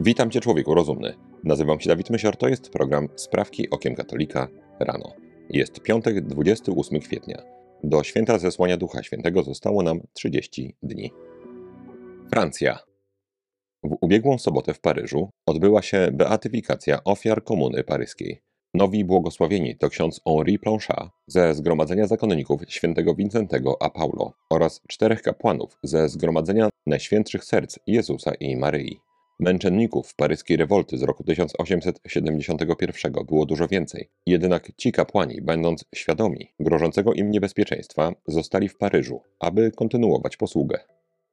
Witam Cię, człowieku rozumny. Nazywam się Dawid Mysior, to jest program Sprawki Okiem Katolika rano. Jest piątek, 28 kwietnia. Do święta zesłania Ducha Świętego zostało nam 30 dni. Francja. W ubiegłą sobotę w Paryżu odbyła się beatyfikacja ofiar komuny paryskiej. Nowi błogosławieni to ksiądz Henri Planchat ze Zgromadzenia Zakonników świętego Wincentego a Paulo oraz czterech kapłanów ze Zgromadzenia Najświętszych Serc Jezusa i Maryi. Męczenników paryskiej rewolty z roku 1871 było dużo więcej, jednak ci kapłani, będąc świadomi grożącego im niebezpieczeństwa, zostali w Paryżu, aby kontynuować posługę.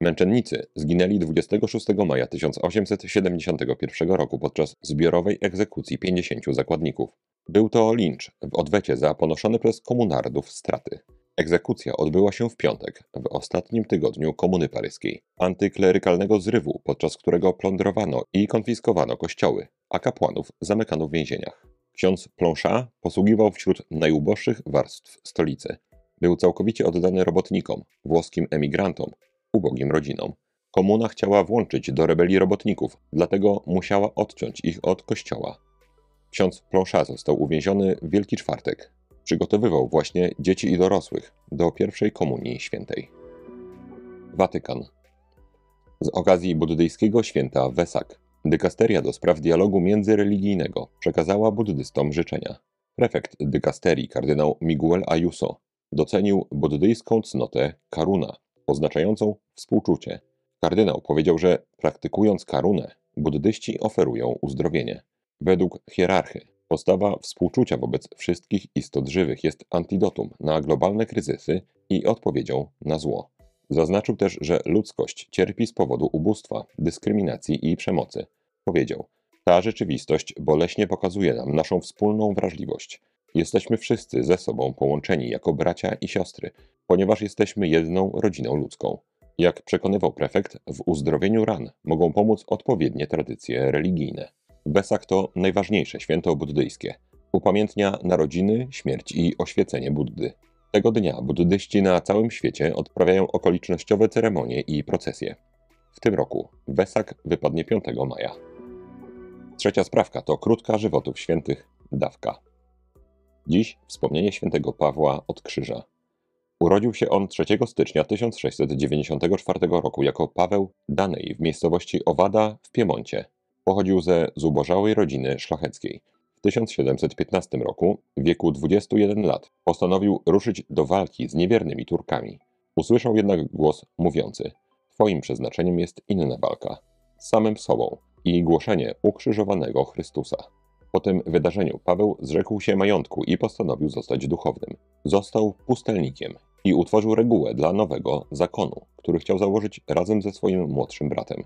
Męczennicy zginęli 26 maja 1871 roku podczas zbiorowej egzekucji 50 zakładników. Był to lincz w odwecie za ponoszone przez komunardów straty. Egzekucja odbyła się w piątek, w ostatnim tygodniu Komuny Paryskiej, antyklerykalnego zrywu, podczas którego plądrowano i konfiskowano kościoły, a kapłanów zamykano w więzieniach. Ksiądz Planchat posługiwał wśród najuboższych warstw stolicy. Był całkowicie oddany robotnikom, włoskim emigrantom, ubogim rodzinom. Komuna chciała włączyć do rebelii robotników, dlatego musiała odciąć ich od kościoła. Ksiądz Planchat został uwięziony w Wielki Czwartek. Przygotowywał właśnie dzieci i dorosłych do pierwszej komunii świętej. Watykan. Z okazji buddyjskiego święta Wesak, dykasteria do spraw dialogu międzyreligijnego przekazała buddystom życzenia. Prefekt dykasterii kardynał Miguel Ayuso docenił buddyjską cnotę karuna, oznaczającą współczucie. Kardynał powiedział, że praktykując karunę, buddyści oferują uzdrowienie. Według hierarchy postawa współczucia wobec wszystkich istot żywych jest antidotum na globalne kryzysy i odpowiedzią na zło. Zaznaczył też, że ludzkość cierpi z powodu ubóstwa, dyskryminacji i przemocy. Powiedział: Ta rzeczywistość boleśnie pokazuje nam naszą wspólną wrażliwość. Jesteśmy wszyscy ze sobą połączeni jako bracia i siostry, ponieważ jesteśmy jedną rodziną ludzką. Jak przekonywał prefekt, w uzdrowieniu ran mogą pomóc odpowiednie tradycje religijne. Wesak to najważniejsze święto buddyjskie. Upamiętnia narodziny, śmierć i oświecenie Buddy. Tego dnia buddyści na całym świecie odprawiają okolicznościowe ceremonie i procesje. W tym roku Wesak wypadnie 5 maja. Trzecia sprawka to krótka żywotów świętych dawka. Dziś wspomnienie świętego Pawła od krzyża. Urodził się on 3 stycznia 1694 roku jako Paweł Danej w miejscowości Owada w Piemoncie. Pochodził ze zubożałej rodziny szlacheckiej. W 1715 roku, w wieku 21 lat, postanowił ruszyć do walki z niewiernymi Turkami. Usłyszał jednak głos mówiący: Twoim przeznaczeniem jest inna walka z samym sobą i głoszenie ukrzyżowanego Chrystusa. Po tym wydarzeniu Paweł zrzekł się majątku i postanowił zostać duchownym. Został pustelnikiem i utworzył regułę dla nowego zakonu, który chciał założyć razem ze swoim młodszym bratem.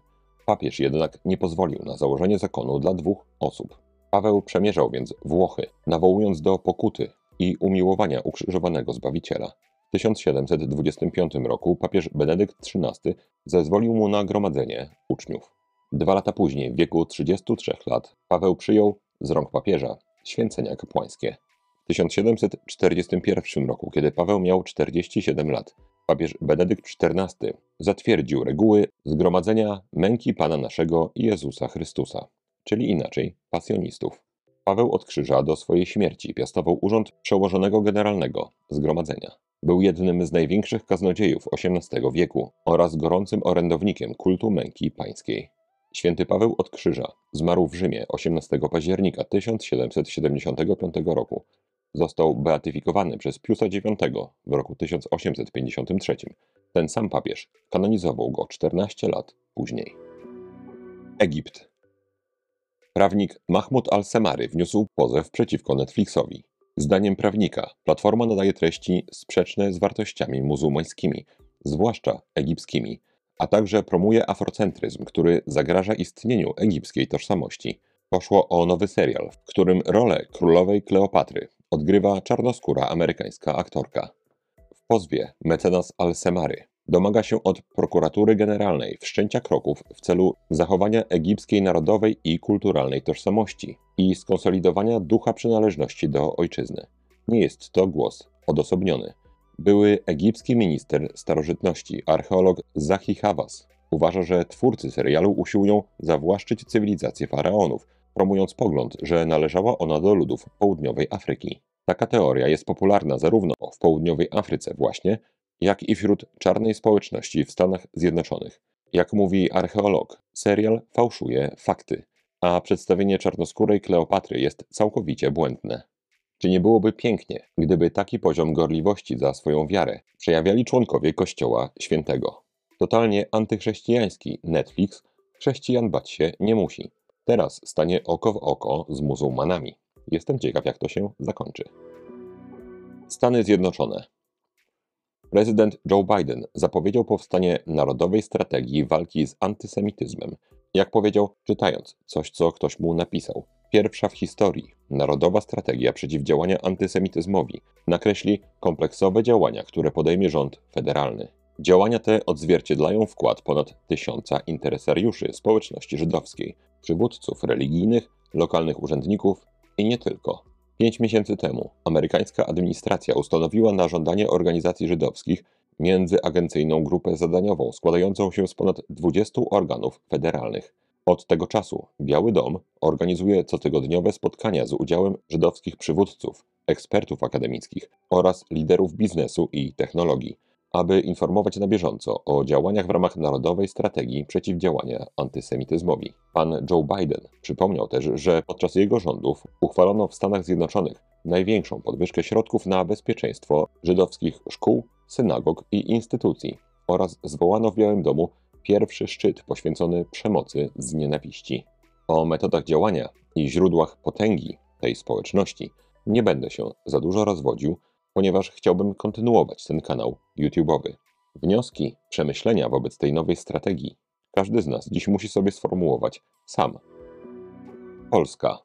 Papież jednak nie pozwolił na założenie zakonu dla dwóch osób. Paweł przemierzał więc Włochy, nawołując do pokuty i umiłowania ukrzyżowanego Zbawiciela. W 1725 roku papież Benedykt XIII zezwolił mu na gromadzenie uczniów. Dwa lata później, w wieku 33 lat, Paweł przyjął z rąk papieża święcenia kapłańskie. W 1741 roku, kiedy Paweł miał 47 lat, papież Benedykt XIV zatwierdził reguły zgromadzenia męki Pana naszego Jezusa Chrystusa, czyli inaczej pasjonistów. Paweł od krzyża do swojej śmierci piastował urząd przełożonego generalnego zgromadzenia. Był jednym z największych kaznodziejów XVIII wieku oraz gorącym orędownikiem kultu męki pańskiej. Święty Paweł od Krzyża zmarł w Rzymie 18 października 1775 roku. Został beatyfikowany przez Piusa IX w roku 1853. Ten sam papież kanonizował go 14 lat później. Egipt. Prawnik Mahmud al-Semary wniósł pozew przeciwko Netflixowi. Zdaniem prawnika, platforma nadaje treści sprzeczne z wartościami muzułmańskimi, zwłaszcza egipskimi, a także promuje afrocentryzm, który zagraża istnieniu egipskiej tożsamości. Poszło o nowy serial, w którym rolę królowej Kleopatry odgrywa czarnoskóra amerykańska aktorka. W pozwie mecenas Al-Semary domaga się od prokuratury generalnej wszczęcia kroków w celu zachowania egipskiej narodowej i kulturalnej tożsamości i skonsolidowania ducha przynależności do ojczyzny. Nie jest to głos odosobniony były egipski minister starożytności, archeolog Zahi Hawass, Uważa, że twórcy serialu usiłują zawłaszczyć cywilizację faraonów, promując pogląd, że należała ona do ludów południowej Afryki. Taka teoria jest popularna zarówno w południowej Afryce właśnie, jak i wśród czarnej społeczności w Stanach Zjednoczonych. Jak mówi archeolog, serial fałszuje fakty, a przedstawienie czarnoskórej Kleopatry jest całkowicie błędne. Czy nie byłoby pięknie, gdyby taki poziom gorliwości za swoją wiarę przejawiali członkowie Kościoła Świętego? Totalnie antychrześcijański Netflix chrześcijan bać się nie musi. Teraz stanie oko w oko z muzułmanami. Jestem ciekaw, jak to się zakończy. Stany Zjednoczone. Prezydent Joe Biden zapowiedział powstanie Narodowej Strategii Walki z Antysemityzmem. Jak powiedział, czytając coś, co ktoś mu napisał. Pierwsza w historii Narodowa Strategia Przeciwdziałania Antysemityzmowi nakreśli kompleksowe działania, które podejmie rząd federalny. Działania te odzwierciedlają wkład ponad tysiąca interesariuszy społeczności żydowskiej, przywódców religijnych, lokalnych urzędników i nie tylko. Pięć miesięcy temu amerykańska administracja ustanowiła na żądanie organizacji żydowskich międzyagencyjną grupę zadaniową składającą się z ponad 20 organów federalnych. Od tego czasu Biały Dom organizuje cotygodniowe spotkania z udziałem żydowskich przywódców, ekspertów akademickich oraz liderów biznesu i technologii aby informować na bieżąco o działaniach w ramach Narodowej Strategii Przeciwdziałania Antysemityzmowi. Pan Joe Biden przypomniał też, że podczas jego rządów uchwalono w Stanach Zjednoczonych największą podwyżkę środków na bezpieczeństwo żydowskich szkół, synagog i instytucji oraz zwołano w Białym Domu pierwszy szczyt poświęcony przemocy z nienawiści. O metodach działania i źródłach potęgi tej społeczności nie będę się za dużo rozwodził, ponieważ chciałbym kontynuować ten kanał YouTube'owy. Wnioski, przemyślenia wobec tej nowej strategii każdy z nas dziś musi sobie sformułować sam. Polska.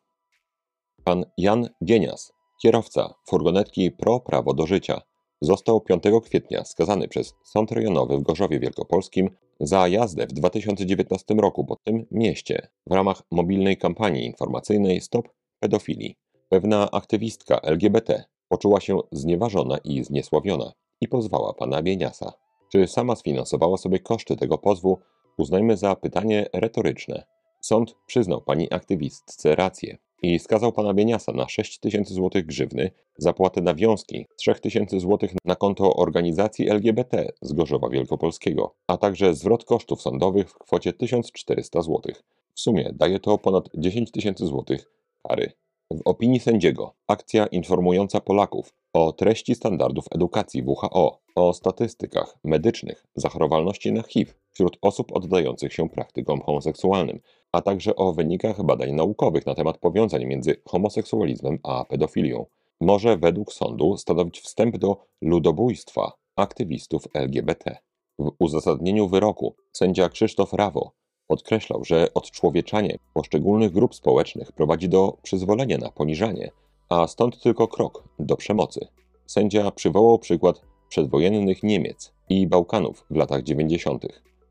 Pan Jan Gienias, kierowca furgonetki Pro Prawo do Życia, został 5 kwietnia skazany przez Sąd Rejonowy w Gorzowie Wielkopolskim za jazdę w 2019 roku po tym mieście w ramach mobilnej kampanii informacyjnej Stop Pedofilii. Pewna aktywistka LGBT Poczuła się znieważona i zniesławiona i pozwała pana Bieniasa. Czy sama sfinansowała sobie koszty tego pozwu, uznajmy za pytanie retoryczne. Sąd przyznał pani aktywistce rację i skazał pana Bieniasa na 6 tysięcy złotych grzywny, zapłatę nawiązki 3 tysięcy złotych na konto organizacji LGBT z Gorzowa Wielkopolskiego, a także zwrot kosztów sądowych w kwocie 1400 złotych. W sumie daje to ponad 10 tysięcy złotych kary. W opinii sędziego akcja informująca Polaków o treści standardów edukacji WHO, o statystykach medycznych zachorowalności na HIV wśród osób oddających się praktykom homoseksualnym, a także o wynikach badań naukowych na temat powiązań między homoseksualizmem a pedofilią, może według sądu stanowić wstęp do ludobójstwa aktywistów LGBT. W uzasadnieniu wyroku sędzia Krzysztof Rawo Podkreślał, że odczłowieczanie poszczególnych grup społecznych prowadzi do przyzwolenia na poniżanie, a stąd tylko krok do przemocy. Sędzia przywołał przykład przedwojennych Niemiec i Bałkanów w latach 90.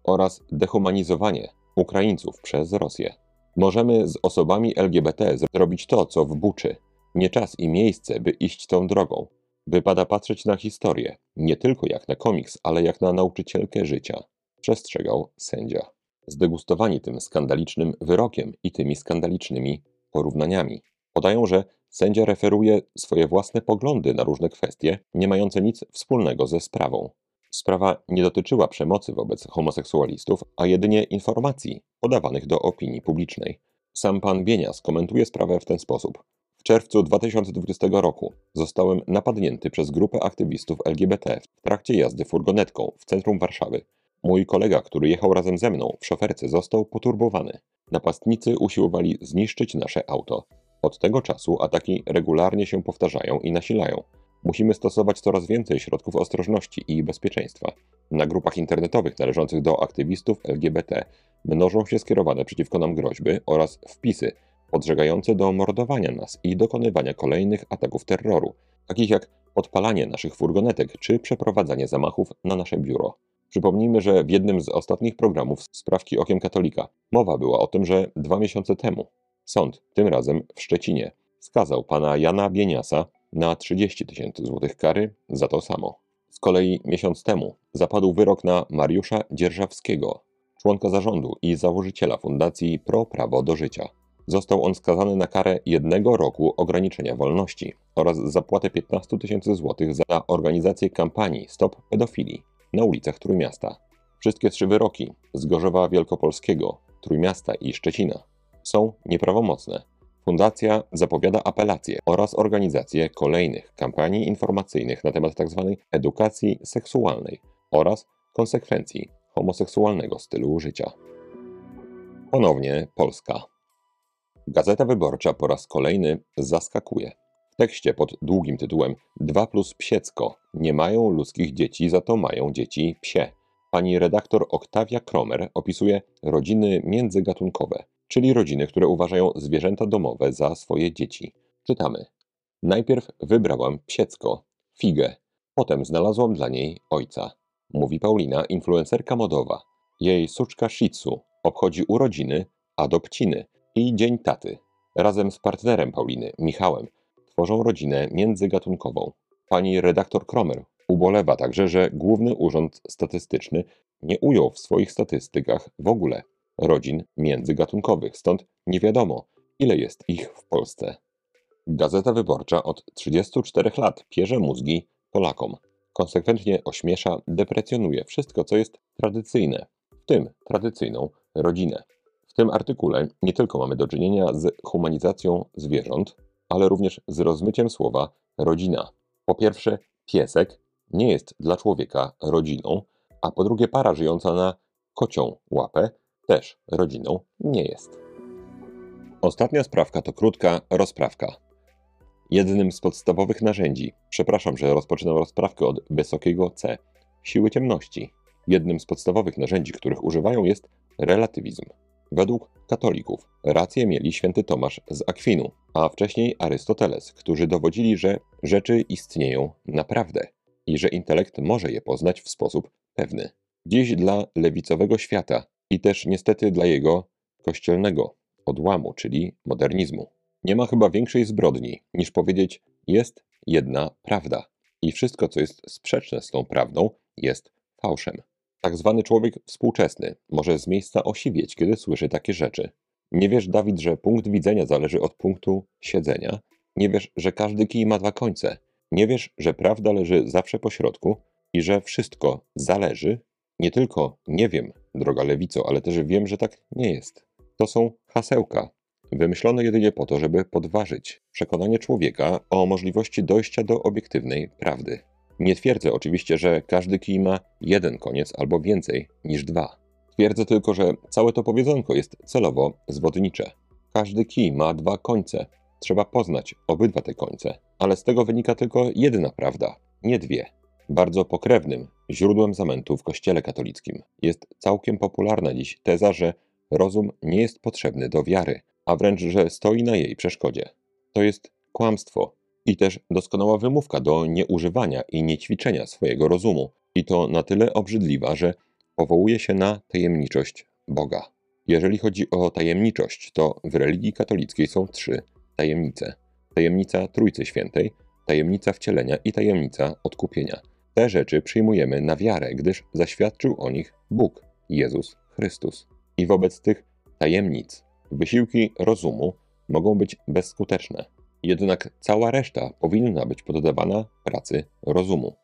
oraz dehumanizowanie Ukraińców przez Rosję. Możemy z osobami LGBT zrobić to, co w Buczy. Nie czas i miejsce, by iść tą drogą. Wypada patrzeć na historię, nie tylko jak na komiks, ale jak na nauczycielkę życia, przestrzegał sędzia zdegustowani tym skandalicznym wyrokiem i tymi skandalicznymi porównaniami. Podają, że sędzia referuje swoje własne poglądy na różne kwestie, nie mające nic wspólnego ze sprawą. Sprawa nie dotyczyła przemocy wobec homoseksualistów, a jedynie informacji podawanych do opinii publicznej. Sam pan Bienias komentuje sprawę w ten sposób. W czerwcu 2020 roku zostałem napadnięty przez grupę aktywistów LGBT w trakcie jazdy furgonetką w centrum Warszawy. Mój kolega, który jechał razem ze mną w szoferce, został poturbowany. Napastnicy usiłowali zniszczyć nasze auto. Od tego czasu ataki regularnie się powtarzają i nasilają. Musimy stosować coraz więcej środków ostrożności i bezpieczeństwa. Na grupach internetowych należących do aktywistów LGBT mnożą się skierowane przeciwko nam groźby oraz wpisy podżegające do mordowania nas i dokonywania kolejnych ataków terroru, takich jak podpalanie naszych furgonetek czy przeprowadzanie zamachów na nasze biuro. Przypomnijmy, że w jednym z ostatnich programów sprawki Okiem Katolika mowa była o tym, że dwa miesiące temu sąd, tym razem w Szczecinie, skazał pana Jana Bieniasa na 30 tysięcy złotych kary za to samo. Z kolei miesiąc temu zapadł wyrok na Mariusza Dzierżawskiego, członka zarządu i założyciela Fundacji Pro Prawo do Życia. Został on skazany na karę jednego roku ograniczenia wolności oraz zapłatę 15 tysięcy złotych za organizację kampanii Stop Pedofilii na ulicach Trójmiasta. Wszystkie trzy wyroki z Gorzowa Wielkopolskiego, Trójmiasta i Szczecina są nieprawomocne. Fundacja zapowiada apelację oraz organizację kolejnych kampanii informacyjnych na temat tzw. edukacji seksualnej oraz konsekwencji homoseksualnego stylu życia. Ponownie Polska. Gazeta Wyborcza po raz kolejny zaskakuje. W tekście pod długim tytułem 2 plus psiecko nie mają ludzkich dzieci, za to mają dzieci psie. Pani redaktor Oktawia Kromer opisuje rodziny międzygatunkowe, czyli rodziny, które uważają zwierzęta domowe za swoje dzieci. Czytamy. Najpierw wybrałam psiecko, figę, potem znalazłam dla niej ojca. Mówi Paulina, influencerka modowa. Jej suczka Shih Tzu obchodzi urodziny, adopciny i Dzień Taty. Razem z partnerem Pauliny, Michałem, tworzą rodzinę międzygatunkową. Pani redaktor Kromer ubolewa także, że Główny Urząd Statystyczny nie ujął w swoich statystykach w ogóle rodzin międzygatunkowych, stąd nie wiadomo, ile jest ich w Polsce. Gazeta Wyborcza od 34 lat pierze mózgi Polakom. Konsekwentnie ośmiesza, deprecjonuje wszystko, co jest tradycyjne, w tym tradycyjną rodzinę. W tym artykule nie tylko mamy do czynienia z humanizacją zwierząt, ale również z rozmyciem słowa rodzina. Po pierwsze, piesek nie jest dla człowieka rodziną, a po drugie, para żyjąca na kocią łapę też rodziną nie jest. Ostatnia sprawka to krótka rozprawka. Jednym z podstawowych narzędzi, przepraszam, że rozpoczynam rozprawkę od wysokiego C, siły ciemności, jednym z podstawowych narzędzi, których używają jest relatywizm. Według katolików rację mieli święty Tomasz z Akwinu, a wcześniej Arystoteles, którzy dowodzili, że rzeczy istnieją naprawdę i że intelekt może je poznać w sposób pewny. Dziś dla lewicowego świata i też niestety dla jego kościelnego odłamu, czyli modernizmu. Nie ma chyba większej zbrodni niż powiedzieć jest jedna prawda i wszystko, co jest sprzeczne z tą prawdą, jest fałszem. Tak zwany człowiek współczesny może z miejsca osiwieć, kiedy słyszy takie rzeczy. Nie wiesz, Dawid, że punkt widzenia zależy od punktu siedzenia? Nie wiesz, że każdy kij ma dwa końce? Nie wiesz, że prawda leży zawsze po środku i że wszystko zależy? Nie tylko nie wiem, droga lewico, ale też wiem, że tak nie jest. To są hasełka, wymyślone jedynie po to, żeby podważyć przekonanie człowieka o możliwości dojścia do obiektywnej prawdy. Nie twierdzę oczywiście, że każdy kij ma jeden koniec albo więcej niż dwa. Twierdzę tylko, że całe to powiedzonko jest celowo zwodnicze. Każdy kij ma dwa końce. Trzeba poznać obydwa te końce, ale z tego wynika tylko jedna prawda, nie dwie. Bardzo pokrewnym źródłem zamętu w Kościele katolickim jest całkiem popularna dziś teza, że rozum nie jest potrzebny do wiary, a wręcz, że stoi na jej przeszkodzie. To jest kłamstwo i też doskonała wymówka do nieużywania i niećwiczenia swojego rozumu, i to na tyle obrzydliwa, że powołuje się na tajemniczość Boga. Jeżeli chodzi o tajemniczość, to w religii katolickiej są trzy tajemnice: tajemnica Trójcy Świętej, tajemnica wcielenia i tajemnica odkupienia. Te rzeczy przyjmujemy na wiarę, gdyż zaświadczył o nich Bóg, Jezus Chrystus. I wobec tych tajemnic wysiłki rozumu mogą być bezskuteczne. Jednak cała reszta powinna być poddawana pracy rozumu.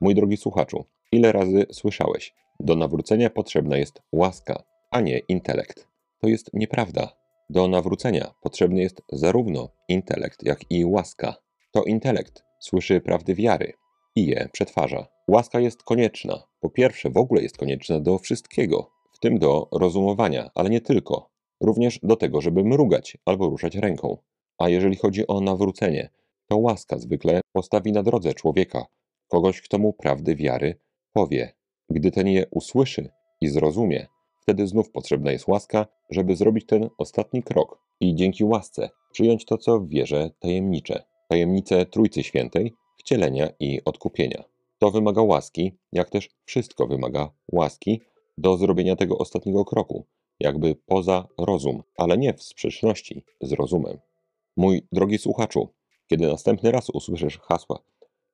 Mój drogi słuchaczu, ile razy słyszałeś, do nawrócenia potrzebna jest łaska, a nie intelekt? To jest nieprawda. Do nawrócenia potrzebny jest zarówno intelekt, jak i łaska. To intelekt słyszy prawdy wiary i je przetwarza. Łaska jest konieczna. Po pierwsze, w ogóle jest konieczna do wszystkiego, w tym do rozumowania, ale nie tylko. Również do tego, żeby mrugać albo ruszać ręką. A jeżeli chodzi o nawrócenie, to łaska zwykle postawi na drodze człowieka, kogoś, kto mu prawdy wiary powie. Gdy ten je usłyszy i zrozumie, wtedy znów potrzebna jest łaska, żeby zrobić ten ostatni krok i dzięki łasce przyjąć to, co w wierze tajemnicze, tajemnicę Trójcy Świętej, wcielenia i odkupienia. To wymaga łaski, jak też wszystko wymaga łaski do zrobienia tego ostatniego kroku, jakby poza rozum, ale nie w sprzeczności z rozumem. Mój drogi słuchaczu, kiedy następny raz usłyszysz hasła,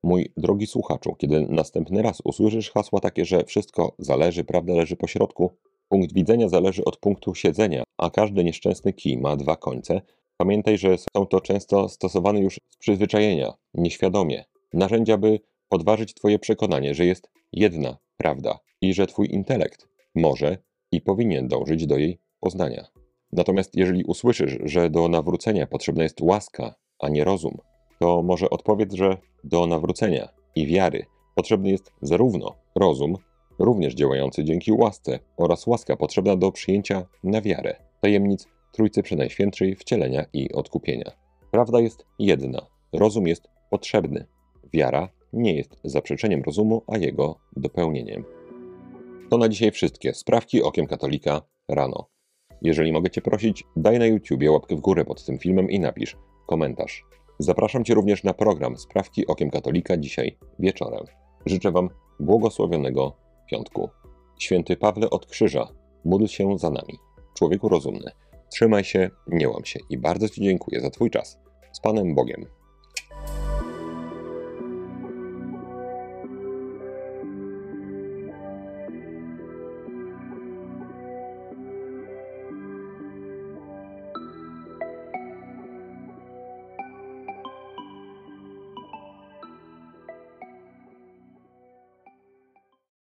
mój drogi słuchaczu, kiedy następny raz usłyszysz hasła takie, że wszystko zależy, prawda leży po środku, Punkt widzenia zależy od punktu siedzenia, a każdy nieszczęsny kij ma dwa końce. Pamiętaj, że są to często stosowane już z przyzwyczajenia, nieświadomie. Narzędzia, by podważyć Twoje przekonanie, że jest jedna prawda i że Twój intelekt może i powinien dążyć do jej poznania. Natomiast jeżeli usłyszysz, że do nawrócenia potrzebna jest łaska, a nie rozum, to może odpowiedz, że do nawrócenia i wiary potrzebny jest zarówno rozum, również działający dzięki łasce, oraz łaska potrzebna do przyjęcia na wiarę tajemnic Trójcy Przenajświętszej wcielenia i odkupienia. Prawda jest jedna, rozum jest potrzebny, wiara nie jest zaprzeczeniem rozumu, a jego dopełnieniem. To na dzisiaj wszystkie sprawki okiem katolika rano. Jeżeli mogę Cię prosić, daj na YouTubie łapkę w górę pod tym filmem i napisz komentarz. Zapraszam Cię również na program Sprawki Okiem Katolika dzisiaj wieczorem. Życzę Wam błogosławionego piątku. Święty Pawle od Krzyża, módl się za nami. Człowieku rozumny, trzymaj się, nie łam się i bardzo Ci dziękuję za Twój czas. Z Panem Bogiem.